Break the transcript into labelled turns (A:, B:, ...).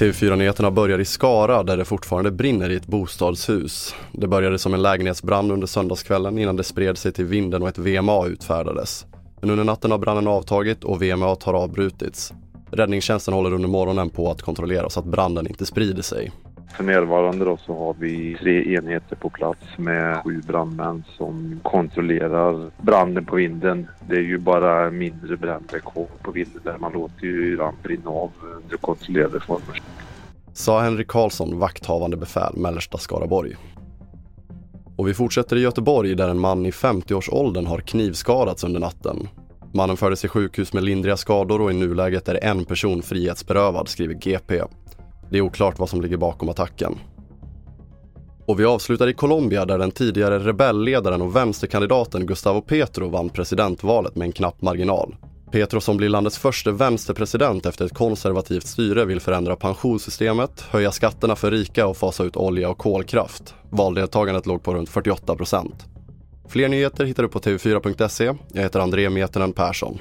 A: TV4-nyheterna börjar i Skara där det fortfarande brinner i ett bostadshus. Det började som en lägenhetsbrand under söndagskvällen innan det spred sig till vinden och ett VMA utfärdades. Men under natten har branden avtagit och VMA har avbrutits. Räddningstjänsten håller under morgonen på att kontrollera så att branden inte sprider sig.
B: För närvarande då så har vi tre enheter på plats med sju brandmän som kontrollerar branden på vinden. Det är ju bara mindre bränder kvar på vinden där man låter ju brinna av under kontrollerade former.
A: Sa Henrik Karlsson, vakthavande befäl, mellersta Skaraborg. Och vi fortsätter i Göteborg där en man i 50-årsåldern har knivskadats under natten. Mannen fördes till sjukhus med lindriga skador och i nuläget är en person frihetsberövad, skriver GP. Det är oklart vad som ligger bakom attacken. Och vi avslutar i Colombia där den tidigare rebellledaren och vänsterkandidaten Gustavo Petro vann presidentvalet med en knapp marginal. Petro som blir landets första vänsterpresident efter ett konservativt styre vill förändra pensionssystemet, höja skatterna för rika och fasa ut olja och kolkraft. Valdeltagandet låg på runt 48 procent. Fler nyheter hittar du på tv4.se. Jag heter André Metenen Persson.